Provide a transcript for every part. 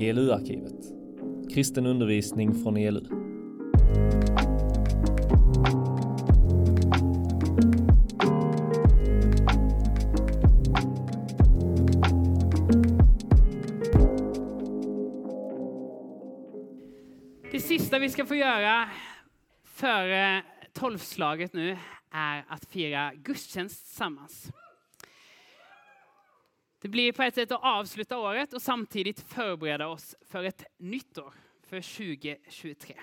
ELU-arkivet. Kristen undervisning från ELU. Det sista vi ska få göra före tolvslaget nu är att fira gudstjänst tillsammans. Det blir på ett sätt att avsluta året och samtidigt förbereda oss för ett nytt år, för 2023.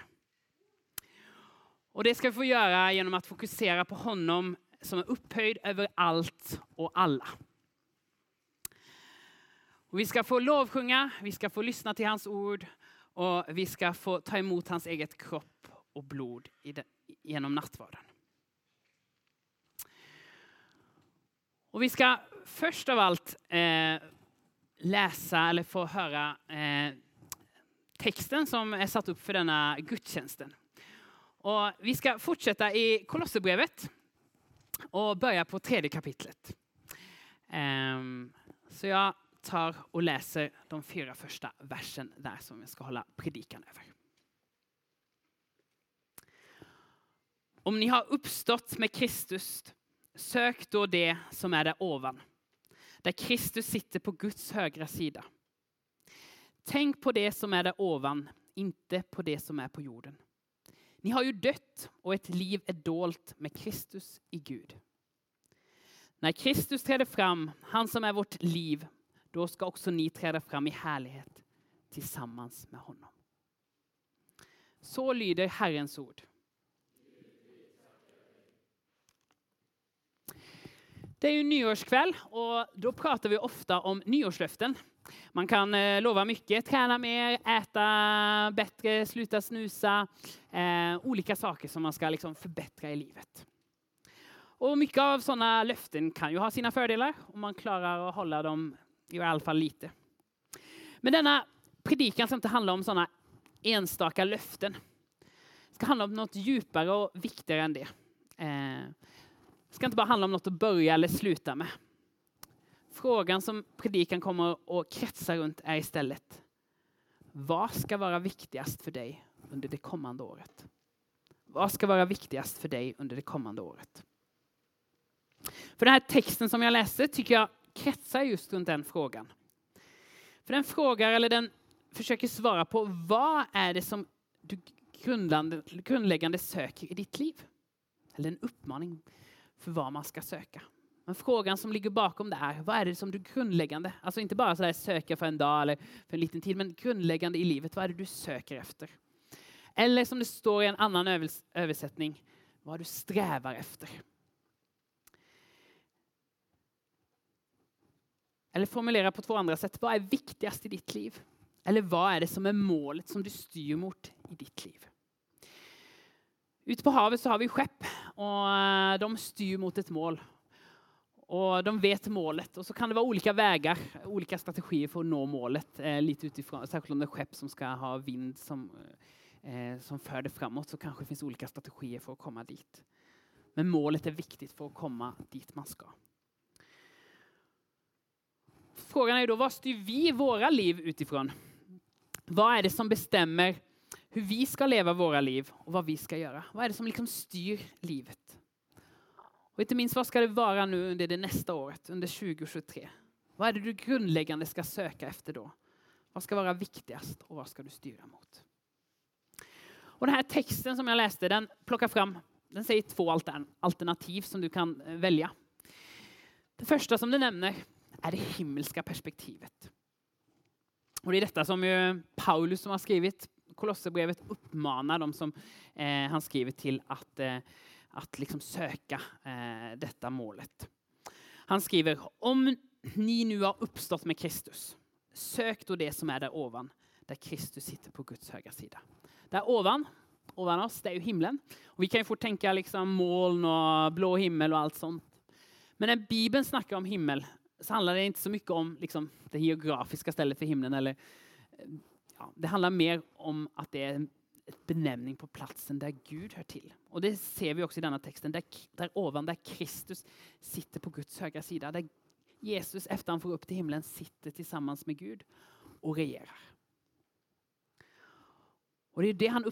Och det ska vi få göra genom att fokusera på honom som är upphöjd över allt och alla. Och vi ska få lovsjunga, vi ska få lyssna till hans ord och vi ska få ta emot hans eget kropp och blod i genom nattvarden. Och vi ska först av allt eh, läsa eller få höra eh, texten som är satt upp för denna gudstjänsten. Och vi ska fortsätta i Kolosserbrevet och börja på tredje kapitlet. Eh, så jag tar och läser de fyra första versen där som jag ska hålla predikan över. Om ni har uppstått med Kristus, sök då det som är där ovan, där Kristus sitter på Guds högra sida. Tänk på det som är där ovan, inte på det som är på jorden. Ni har ju dött och ett liv är dolt med Kristus i Gud. När Kristus träder fram, han som är vårt liv, då ska också ni träda fram i härlighet tillsammans med honom. Så lyder Herrens ord. Det är ju nyårskväll och då pratar vi ofta om nyårslöften. Man kan eh, lova mycket, träna mer, äta bättre, sluta snusa. Eh, olika saker som man ska liksom förbättra i livet. Och mycket av sådana löften kan ju ha sina fördelar om man klarar att hålla dem i alla fall lite. Men denna predikan ska inte handla om sådana enstaka löften. Det ska handla om något djupare och viktigare än det. Eh, det ska inte bara handla om något att börja eller sluta med. Frågan som predikan kommer att kretsa runt är istället vad ska vara viktigast för dig under det kommande året? Vad ska vara viktigast för dig under det kommande året? För den här texten som jag läste tycker jag kretsar just runt den frågan. För den frågar, eller den försöker svara på vad är det som du grundläggande, grundläggande söker i ditt liv? Eller en uppmaning för vad man ska söka. Men frågan som ligger bakom det är, vad är det som du grundläggande, alltså inte bara sådär söka för en dag eller för en liten tid, men grundläggande i livet, vad är det du söker efter? Eller som det står i en annan översättning, vad du strävar efter. Eller formulera på två andra sätt, vad är viktigast i ditt liv? Eller vad är det som är målet som du styr mot i ditt liv? Ute på havet så har vi skepp och eh, de styr mot ett mål. Och de vet målet och så kan det vara olika vägar, olika strategier för att nå målet. Eh, lite utifrån, särskilt om det är skepp som ska ha vind som, eh, som för det framåt så kanske det finns olika strategier för att komma dit. Men målet är viktigt för att komma dit man ska. Frågan är då, vad styr vi våra liv utifrån? Vad är det som bestämmer hur vi ska leva våra liv och vad vi ska göra? Vad är det som liksom styr livet? Och inte minst, vad ska det vara nu under det nästa året, under 2023? Vad är det du grundläggande ska söka efter då? Vad ska vara viktigast och vad ska du styra mot? Och den här texten som jag läste, den plockar fram, den säger två alternativ som du kan eh, välja. Det första som den nämner är det himmelska perspektivet. Och det är detta som ju Paulus som har skrivit Kolosserbrevet uppmanar de som eh, han skriver till att, eh, att liksom söka eh, detta målet. Han skriver, om ni nu har uppstått med Kristus, sök då det som är där ovan, där Kristus sitter på Guds högra sida. Där ovan, ovan oss, det är ju himlen. Och vi kan ju få tänka liksom moln och blå himmel och allt sånt. Men när Bibeln snackar om himmel så handlar det inte så mycket om liksom, det geografiska stället för himlen. Eller, eh, ja, det handlar mer om att det är en benämning på platsen där Gud hör till. Och det ser vi också i denna texten, där, där ovan, där Kristus sitter på Guds högra sida. Där Jesus efter han får upp till himlen sitter tillsammans med Gud och regerar. Och det är det han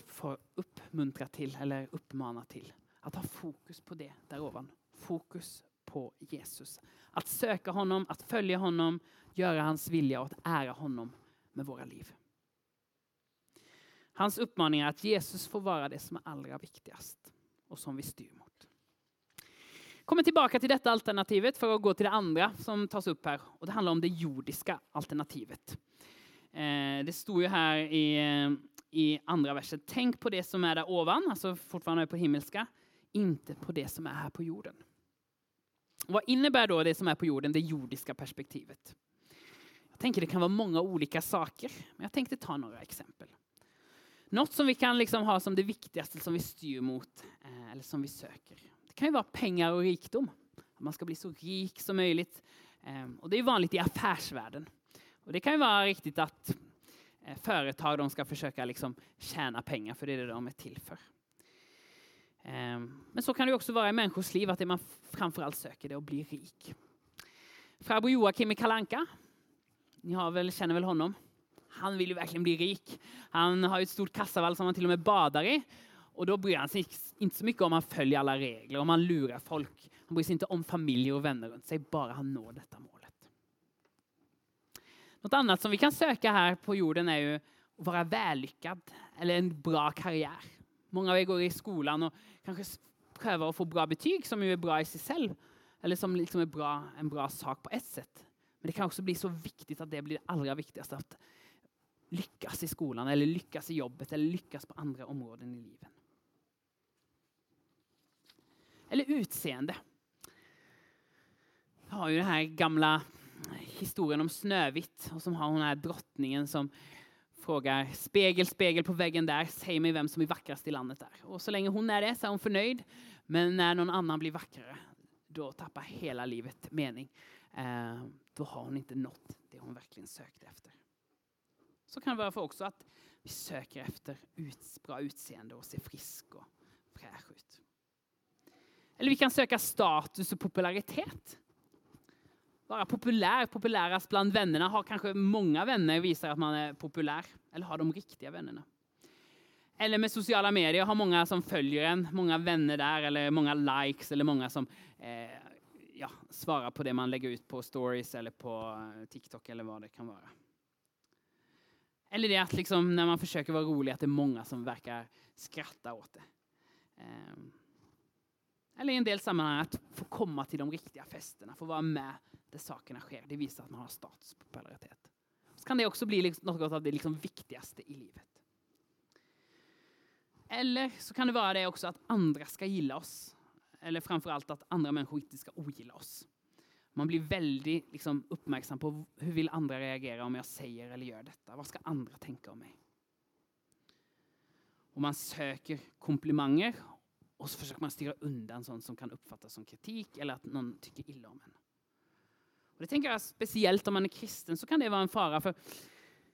uppmuntrar till, eller uppmanar till. Att ha fokus på det där ovan. Fokus på Jesus. Att söka honom, att följa honom, göra hans vilja och att ära honom med våra liv. Hans uppmaning är att Jesus får vara det som är allra viktigast och som vi styr mot. Kommer tillbaka till detta alternativet för att gå till det andra som tas upp här. Och det handlar om det jordiska alternativet. Eh, det står ju här i, eh, i andra versen. Tänk på det som är där ovan, alltså fortfarande på himmelska, inte på det som är här på jorden. Vad innebär då det som är på jorden, det jordiska perspektivet? Jag tänker det kan vara många olika saker, men jag tänkte ta några exempel. Något som vi kan liksom ha som det viktigaste som vi styr mot eh, eller som vi söker. Det kan ju vara pengar och rikdom. Man ska bli så rik som möjligt. Ehm, och det är vanligt i affärsvärlden. Och det kan ju vara riktigt att eh, företag de ska försöka liksom tjäna pengar, för det är det de är till för. Ehm, men så kan det också vara i människors liv, att det man framförallt söker det är att bli rik. Farbror Joakim i Kalanka. Ni har väl, känner väl honom? Han vill ju verkligen bli rik. Han har ett stort kassavalv som han till och med badar i. Och då bryr han sig inte så mycket om han följer alla regler, om han lurar folk. Han bryr sig inte om familj och vänner runt sig, bara han når detta målet. Något annat som vi kan söka här på jorden är ju att vara vällyckad eller en bra karriär. Många av er går i skolan och kanske prövar att få bra betyg som ju är bra i sig själv. Eller som liksom är bra, en bra sak på ett sätt. Men det kan också bli så viktigt att det blir det allra viktigaste. Att lyckas i skolan, eller lyckas i jobbet, eller lyckas på andra områden i livet. Eller utseende. Jag har ju den här gamla historien om Snövit och som har hon här drottningen som frågar spegel, spegel på väggen där, säg mig vem som är vackrast i landet där. Och så länge hon är det så är hon förnöjd. Men när någon annan blir vackrare, då tappar hela livet mening. Eh, då har hon inte nått det hon verkligen sökte efter. Så kan det vara för också att vi söker efter ut, bra utseende och ser frisk och fräsch ut. Eller vi kan söka status och popularitet. Vara populär, populärast bland vännerna. Ha kanske många vänner visar att man är populär. Eller ha de riktiga vännerna. Eller med sociala medier, ha många som följer en, många vänner där, eller många likes, eller många som eh, ja, svarar på det man lägger ut på stories eller på eh, TikTok eller vad det kan vara. Eller det att liksom, när man försöker vara rolig, att det är många som verkar skratta åt det. Ehm. Eller i en del sammanhang att få komma till de riktiga festerna, få vara med där sakerna sker. Det visar att man har status på popularitet. Så kan det också bli liksom något av det liksom viktigaste i livet. Eller så kan det vara det också att andra ska gilla oss. Eller framförallt att andra människor inte ska ogilla oss. Man blir väldigt liksom, uppmärksam på hur vill andra reagera om jag säger eller gör detta. Vad ska andra tänka om mig? Och man söker komplimanger och så försöker man styra undan sånt som kan uppfattas som kritik eller att någon tycker illa om en. Och det tänker jag speciellt om man är kristen så kan det vara en fara. för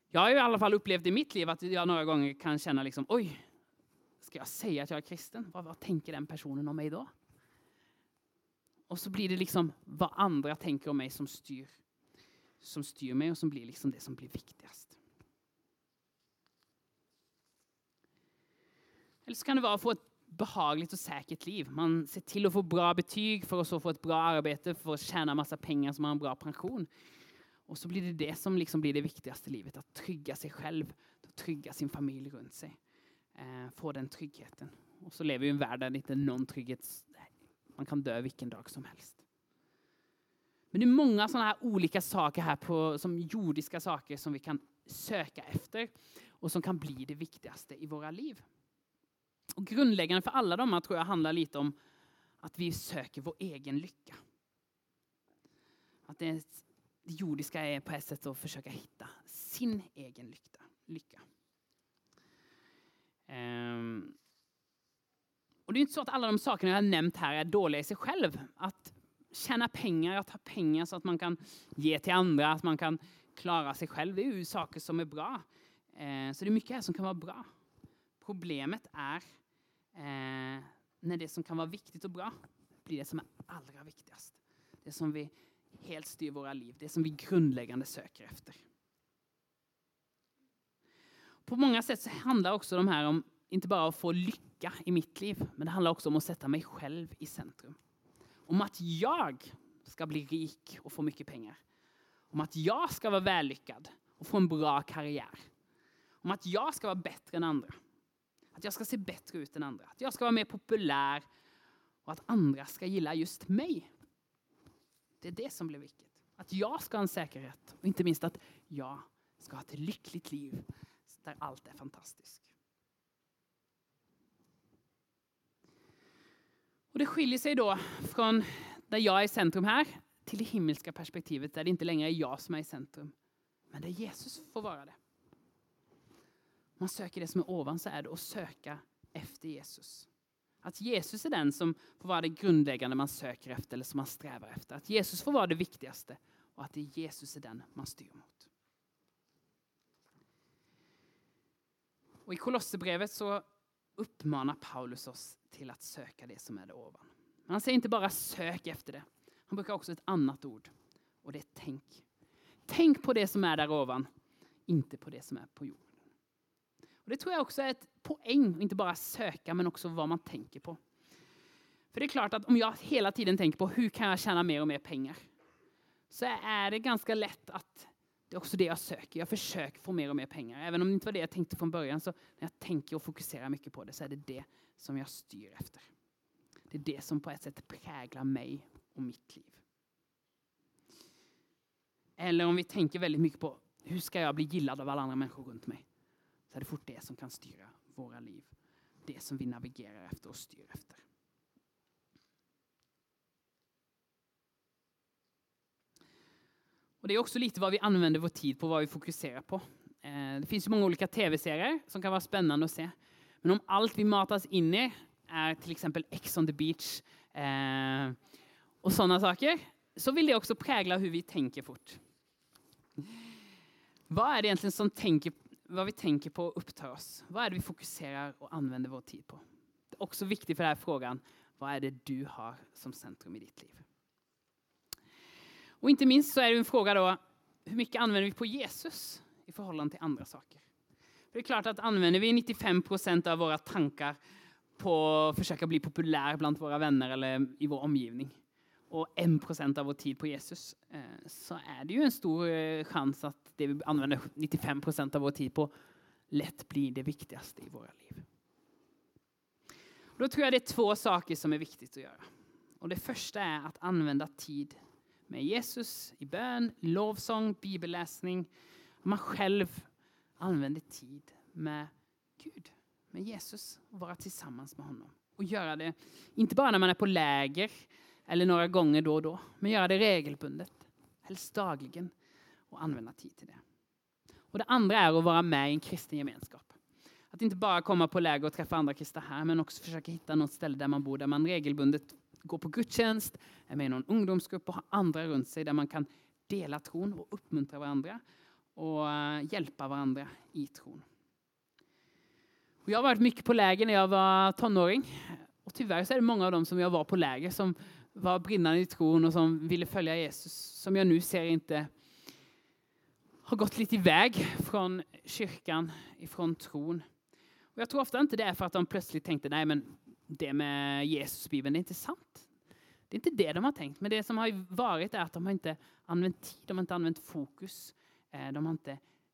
Jag har i alla fall upplevt i mitt liv att jag några gånger kan känna liksom, oj, ska jag säga att jag är kristen? Vad, vad tänker den personen om mig då? Och så blir det liksom vad andra tänker om mig som styr, som styr mig och som blir liksom det som blir viktigast. Eller så kan det vara att få ett behagligt och säkert liv. Man ser till att få bra betyg för att så få ett bra arbete, för att tjäna massa pengar så man har en bra pension. Och så blir det det som liksom blir det viktigaste i livet, att trygga sig själv, att trygga sin familj runt sig. Eh, få den tryggheten. Och så lever vi i en värld där det inte är någon trygghet man kan dö vilken dag som helst. Men det är många sådana här olika saker här på, som jordiska saker som vi kan söka efter och som kan bli det viktigaste i våra liv. Och grundläggande för alla de här tror jag handlar lite om att vi söker vår egen lycka. Att det, det jordiska är på ett sätt att försöka hitta sin egen lycka. Och det är inte så att alla de sakerna jag har nämnt här är dåliga i sig själv. Att tjäna pengar, att ha pengar så att man kan ge till andra, att man kan klara sig själv, det är ju saker som är bra. Eh, så det är mycket här som kan vara bra. Problemet är eh, när det som kan vara viktigt och bra blir det som är allra viktigast. Det som vi helt styr våra liv, det som vi grundläggande söker efter. på många sätt så handlar också de här om inte bara att få lycka i mitt liv, men det handlar också om att sätta mig själv i centrum. Om att jag ska bli rik och få mycket pengar. Om att jag ska vara vällyckad och få en bra karriär. Om att jag ska vara bättre än andra. Att jag ska se bättre ut än andra. Att jag ska vara mer populär och att andra ska gilla just mig. Det är det som blir viktigt. Att jag ska ha en säkerhet och inte minst att jag ska ha ett lyckligt liv där allt är fantastiskt. Det skiljer sig då från där jag är i centrum här till det himmelska perspektivet där det inte längre är jag som är i centrum. Men där Jesus får vara det. Man söker det som är ovan så är det att söka efter Jesus. Att Jesus är den som får vara det grundläggande man söker efter eller som man strävar efter. Att Jesus får vara det viktigaste och att det är Jesus är den man styr mot. Och I Kolosserbrevet så uppmanar Paulus oss till att söka det som är det ovan. Men han säger inte bara sök efter det. Han brukar också ett annat ord och det är tänk. Tänk på det som är där ovan, inte på det som är på jorden. Och Det tror jag också är ett poäng, inte bara söka men också vad man tänker på. För det är klart att om jag hela tiden tänker på hur kan jag tjäna mer och mer pengar, så är det ganska lätt att det är också det jag söker. Jag försöker få mer och mer pengar. Även om det inte var det jag tänkte från början, så när jag tänker och fokuserar mycket på det, så är det det som jag styr efter. Det är det som på ett sätt präglar mig och mitt liv. Eller om vi tänker väldigt mycket på hur ska jag bli gillad av alla andra människor runt mig? Så är det fort det som kan styra våra liv. Det som vi navigerar efter och styr efter. Och Det är också lite vad vi använder vår tid på, vad vi fokuserar på. Eh, det finns ju många olika tv-serier som kan vara spännande att se. Men om allt vi matas in i är till exempel Ex on the beach eh, och sådana saker, så vill det också prägla hur vi tänker fort. Vad är det egentligen som tänker, vad vi tänker på och upptar oss? Vad är det vi fokuserar och använder vår tid på? Det är också viktigt för den här frågan, vad är det du har som centrum i ditt liv? Och inte minst så är det en fråga då, hur mycket använder vi på Jesus i förhållande till andra saker? För det är klart att använder vi 95 procent av våra tankar på att försöka bli populär bland våra vänner eller i vår omgivning och 1 procent av vår tid på Jesus eh, så är det ju en stor eh, chans att det vi använder 95 procent av vår tid på lätt blir det viktigaste i våra liv. Då tror jag det är två saker som är viktigt att göra. Och det första är att använda tid med Jesus i bön, lovsång, bibelläsning. Man själv använder tid med Gud, med Jesus och vara tillsammans med honom. Och göra det, inte bara när man är på läger eller några gånger då och då, men göra det regelbundet, helst dagligen och använda tid till det. Och det andra är att vara med i en kristen gemenskap. Att inte bara komma på läger och träffa andra kristna här, men också försöka hitta något ställe där man bor, där man regelbundet Gå på gudstjänst, är med i någon ungdomsgrupp och ha andra runt sig där man kan dela tron och uppmuntra varandra och eh, hjälpa varandra i tron. Och jag har varit mycket på läger när jag var tonåring. Och tyvärr så är det många av dem som jag var på läger som var brinnande i tron och som ville följa Jesus, som jag nu ser inte har gått lite iväg från kyrkan, ifrån tron. Och jag tror ofta inte det är för att de plötsligt tänkte, nej men det med Jesusbibeln, det är inte sant. Det är inte det de har tänkt, men det som har varit är att de har inte använt tid, de har inte använt fokus, eh, de har inte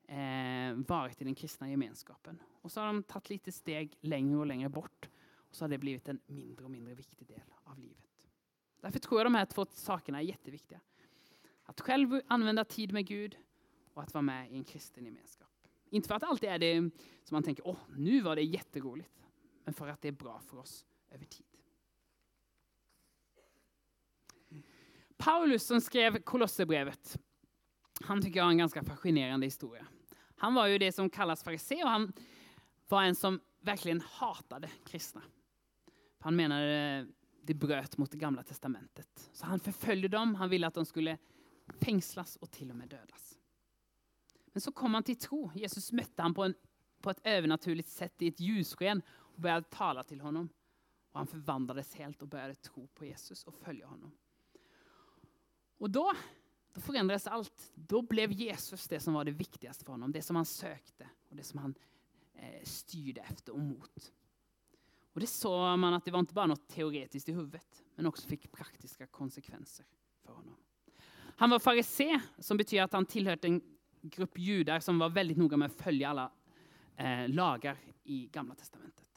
eh, varit i den kristna gemenskapen. Och så har de tagit lite steg längre och längre bort. Och så har det blivit en mindre och mindre viktig del av livet. Därför tror jag de här två sakerna är jätteviktiga. Att själv använda tid med Gud och att vara med i en kristen gemenskap. Inte för att det alltid är det som man tänker, åh, nu var det jätteroligt. Men för att det är bra för oss över tid. Paulus som skrev Kolosserbrevet, han tycker jag har en ganska fascinerande historia. Han var ju det som kallas farisé och han var en som verkligen hatade kristna. Han menade det bröt mot det gamla testamentet. Så han förföljde dem, han ville att de skulle fängslas och till och med dödas. Men så kom han till tro. Jesus mötte han på, en, på ett övernaturligt sätt i ett ljussken och började tala till honom. Och han förvandlades helt och började tro på Jesus och följa honom. Och då, då förändrades allt. Då blev Jesus det som var det viktigaste för honom, det som han sökte och det som han eh, styrde efter och mot. Och det såg man att det var inte bara något teoretiskt i huvudet, men också fick praktiska konsekvenser för honom. Han var farisé, som betyder att han tillhörde en grupp judar som var väldigt noga med att följa alla eh, lagar i Gamla Testamentet.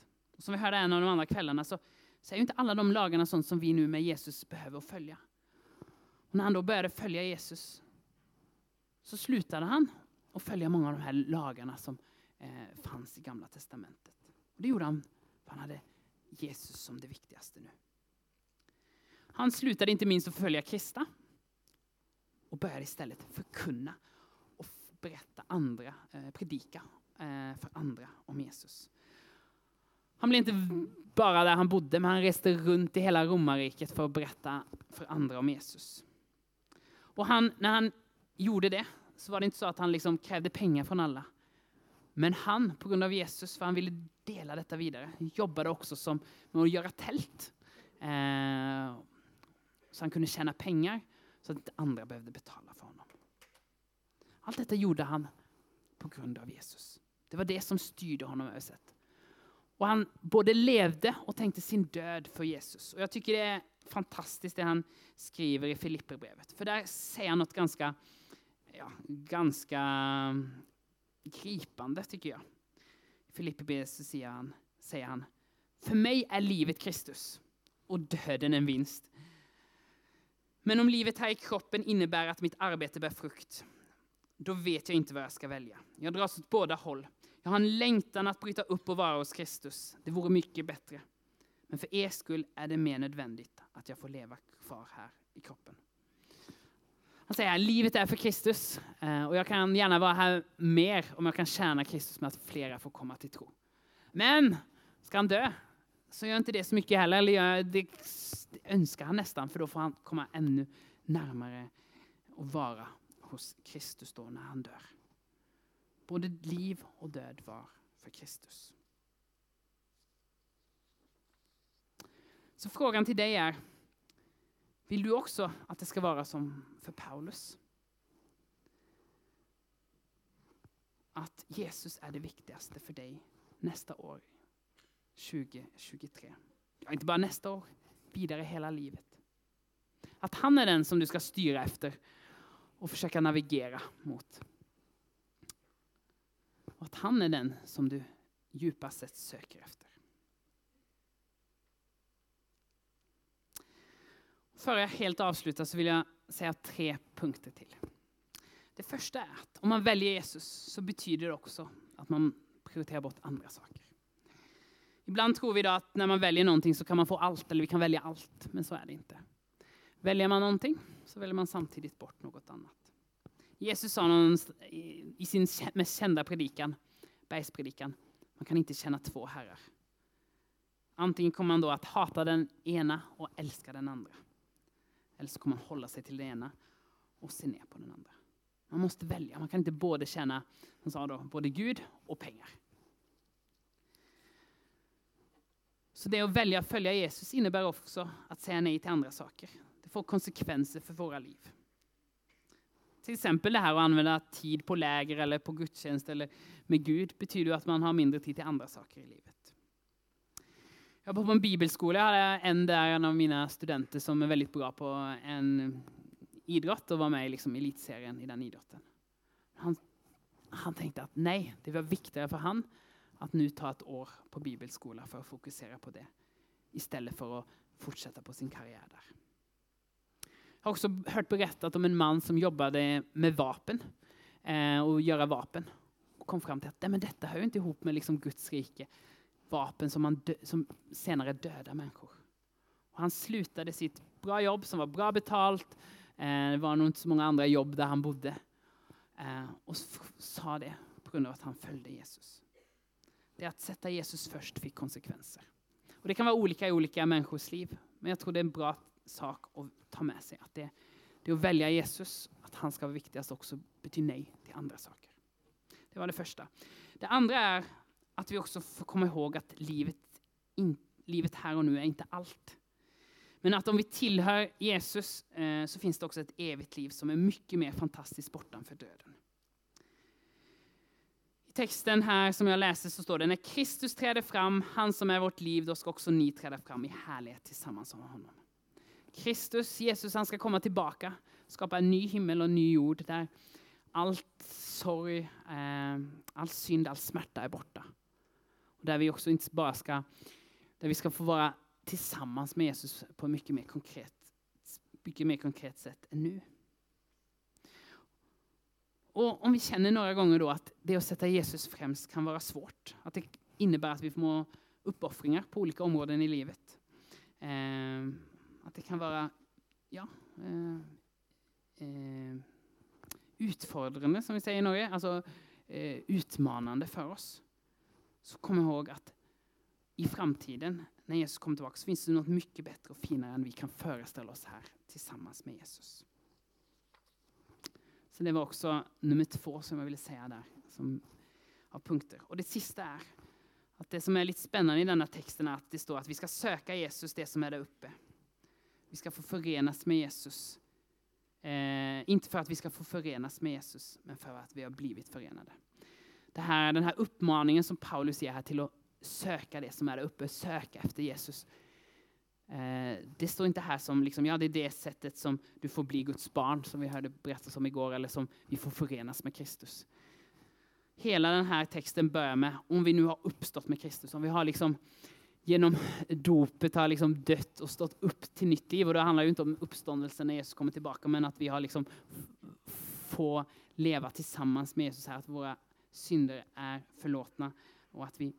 Som vi hörde en av de andra kvällarna så, så är inte alla de lagarna sånt som vi nu med Jesus behöver följa. Och när han då började följa Jesus så slutade han att följa många av de här lagarna som eh, fanns i Gamla Testamentet. Och det gjorde han för han hade Jesus som det viktigaste nu. Han slutade inte minst att följa kristna och började istället förkunna och berätta andra, eh, predika eh, för andra om Jesus. Han blev inte bara där han bodde, men han reste runt i hela romarriket för att berätta för andra om Jesus. Och han, när han gjorde det så var det inte så att han liksom krävde pengar från alla. Men han, på grund av Jesus, för han ville dela detta vidare, jobbade också som med att göra tält. Eh, så han kunde tjäna pengar så att inte andra behövde betala för honom. Allt detta gjorde han på grund av Jesus. Det var det som styrde honom översätt. Och han både levde och tänkte sin död för Jesus. Och jag tycker det är fantastiskt det han skriver i Filipperbrevet. För där säger han något ganska, ja, ganska mm, gripande tycker jag. I Filipperbrevet säger han, säger han, för mig är livet Kristus och döden en vinst. Men om livet här i kroppen innebär att mitt arbete bär frukt, då vet jag inte vad jag ska välja. Jag dras åt båda håll. Jag har en längtan att bryta upp och vara hos Kristus. Det vore mycket bättre. Men för er skull är det mer nödvändigt att jag får leva kvar här i kroppen. Han säger att livet är för Kristus eh, och jag kan gärna vara här mer om jag kan tjäna Kristus med att flera får komma till tro. Men ska han dö så gör inte det så mycket heller. Eller det önskar han nästan för då får han komma ännu närmare och vara hos Kristus då när han dör. Både liv och död var för Kristus. Så frågan till dig är, vill du också att det ska vara som för Paulus? Att Jesus är det viktigaste för dig nästa år, 2023. Ja, inte bara nästa år, vidare hela livet. Att han är den som du ska styra efter och försöka navigera mot. Och att han är den som du djupast sett söker efter. För jag helt avslutar så vill jag säga tre punkter till. Det första är att om man väljer Jesus så betyder det också att man prioriterar bort andra saker. Ibland tror vi då att när man väljer någonting så kan man få allt, eller vi kan välja allt, men så är det inte. Väljer man någonting så väljer man samtidigt bort något annat. Jesus sa i sin mest kända predikan, bergspredikan, man kan inte känna två herrar. Antingen kommer man då att hata den ena och älska den andra. Eller så kommer man hålla sig till den ena och se ner på den andra. Man måste välja, man kan inte både känna, sa då, både Gud och pengar. Så det att välja att följa Jesus innebär också att säga nej till andra saker. Det får konsekvenser för våra liv. Till exempel det här att använda tid på läger eller på gudstjänst eller med Gud betyder att man har mindre tid till andra saker i livet. Jag var på en bibelskola, jag hade en där, en av mina studenter som är väldigt bra på en idrott och var med i liksom elitserien i den idrotten. Han, han tänkte att nej, det var viktigare för han att nu ta ett år på bibelskola för att fokusera på det istället för att fortsätta på sin karriär där. Jag har också hört berättat om en man som jobbade med vapen eh, och göra vapen. Och kom fram till att men detta hör inte ihop med liksom Guds rike. Vapen som, man dö, som senare dödar människor. Och han slutade sitt bra jobb som var bra betalt. Eh, det var nog inte så många andra jobb där han bodde. Eh, och sa det på grund av att han följde Jesus. Det att sätta Jesus först fick konsekvenser. Och det kan vara olika i olika människors liv. Men jag tror det är en bra sak att ta med sig. Att det, det att välja Jesus, att han ska vara viktigast också, betyder nej till andra saker. Det var det första. Det andra är att vi också får komma ihåg att livet, in, livet här och nu är inte allt. Men att om vi tillhör Jesus eh, så finns det också ett evigt liv som är mycket mer fantastiskt bortanför döden. I texten här som jag läser så står det när Kristus träder fram, han som är vårt liv, då ska också ni träda fram i härlighet tillsammans med honom. Kristus, Jesus, han ska komma tillbaka, skapa en ny himmel och en ny jord där allt sorg, eh, all synd, all smärta är borta. Och där vi också inte bara ska, där vi ska få vara tillsammans med Jesus på ett mycket mer konkret, mycket mer konkret sätt än nu. Och om vi känner några gånger då att det att sätta Jesus främst kan vara svårt, att det innebär att vi får uppoffringar på olika områden i livet. Eh, att det kan vara ja, eh, eh, utfordrande, som vi säger i Norge, alltså eh, utmanande för oss. Så kom ihåg att i framtiden, när Jesus kommer tillbaka, så finns det något mycket bättre och finare än vi kan föreställa oss här tillsammans med Jesus. Så det var också nummer två som jag ville säga där, som har punkter. Och det sista är att det som är lite spännande i denna texten är att det står att vi ska söka Jesus, det som är där uppe. Vi ska få förenas med Jesus. Eh, inte för att vi ska få förenas med Jesus, men för att vi har blivit förenade. Det här, den här uppmaningen som Paulus ger här till att söka det som är där uppe, söka efter Jesus. Eh, det står inte här som liksom, ja, det är det sättet som du får bli Guds barn, som vi hörde berättas om igår, eller som vi får förenas med Kristus. Hela den här texten börjar med, om vi nu har uppstått med Kristus, om vi har liksom genom dopet har liksom dött och stått upp till nytt liv. Och det handlar ju inte om uppståndelsen när Jesus kommer tillbaka, men att vi har liksom få leva tillsammans med Jesus här, att våra synder är förlåtna och att vi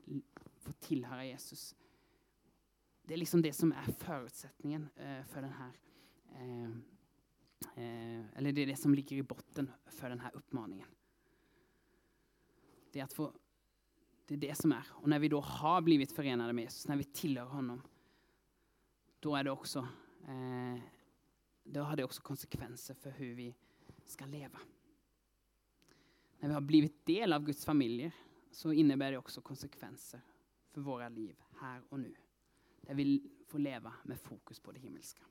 får tillhöra Jesus. Det är liksom det som är förutsättningen eh, för den här, eh, eh, eller det är det som ligger i botten för den här uppmaningen. Det är att få det är det som är. Och när vi då har blivit förenade med Jesus, när vi tillhör honom, då är det också, eh, då har det också konsekvenser för hur vi ska leva. När vi har blivit del av Guds familjer så innebär det också konsekvenser för våra liv här och nu. Där vi får leva med fokus på det himmelska.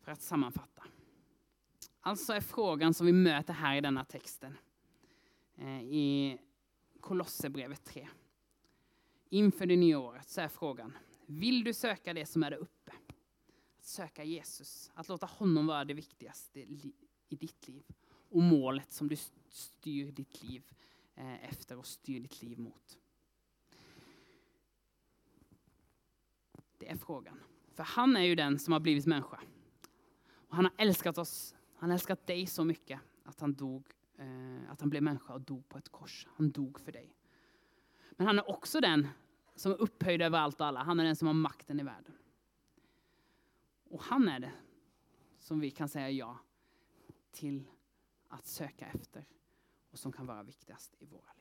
För att sammanfatta. Alltså är frågan som vi möter här i denna texten eh, i Kolosserbrevet 3. Inför det nya året så är frågan, vill du söka det som är där uppe? Att söka Jesus, att låta honom vara det viktigaste i ditt liv. Och målet som du styr ditt liv eh, efter och styr ditt liv mot. Det är frågan. För han är ju den som har blivit människa. Och han har älskat oss han älskat dig så mycket att han, dog, eh, att han blev människa och dog på ett kors. Han dog för dig. Men han är också den som är upphöjd över allt och alla. Han är den som har makten i världen. Och han är det som vi kan säga ja till att söka efter och som kan vara viktigast i våra liv.